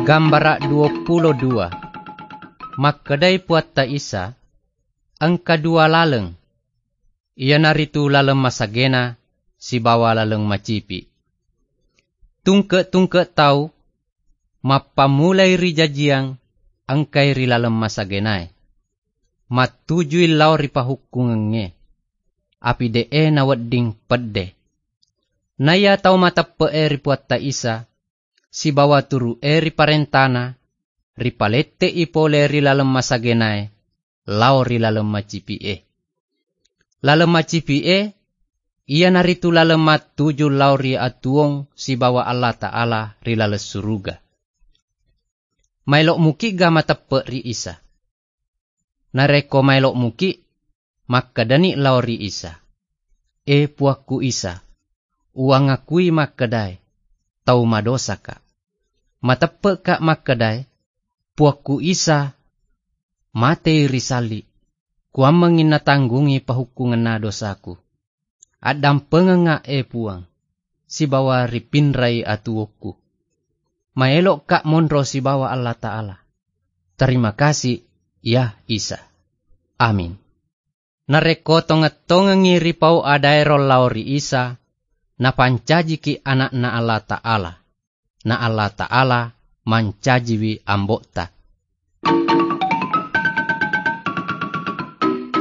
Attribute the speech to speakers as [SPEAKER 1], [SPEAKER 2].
[SPEAKER 1] Gambara 22 Makkedai puatta isa ang kadua laleng. Ia naritu laleng masagena si bawa laleng macipi. Tungke-tungke tau mapamulai rijajiang ang kay rilalem masagenai. Matujui lau ripahukungenge. Api de e na wadding pedde. Naya tau matappe e ripuatta isa si bawa turu e riparentana ripalette ipole rilalem masagenai lao rilalem macipi e. Lalem macipi e ia naritu lalemat tuju lauri atuong si bawa Allah Ta'ala rilales suruga. Mailok muki ga matepe ri isa. Nareko mailok muki, maka dani lauri isa. E puakku isa, uang akui makadai, tau madosa ka. Matepe ka makadai, puakku isa, mate risali, kuam mengina tanggungi pahukungan na dosaku. Adam pengenga e puang, si bawa ripinrai atuoku. Maelok kak monro si bawa Allah Ta'ala. Terima kasih, ya Isa. Amin. Nareko tonga ngiri pau adaero lauri Isa, napancaji ki anak na Allah Ta'ala. Na Allah Ta'ala mancajiwi ambokta.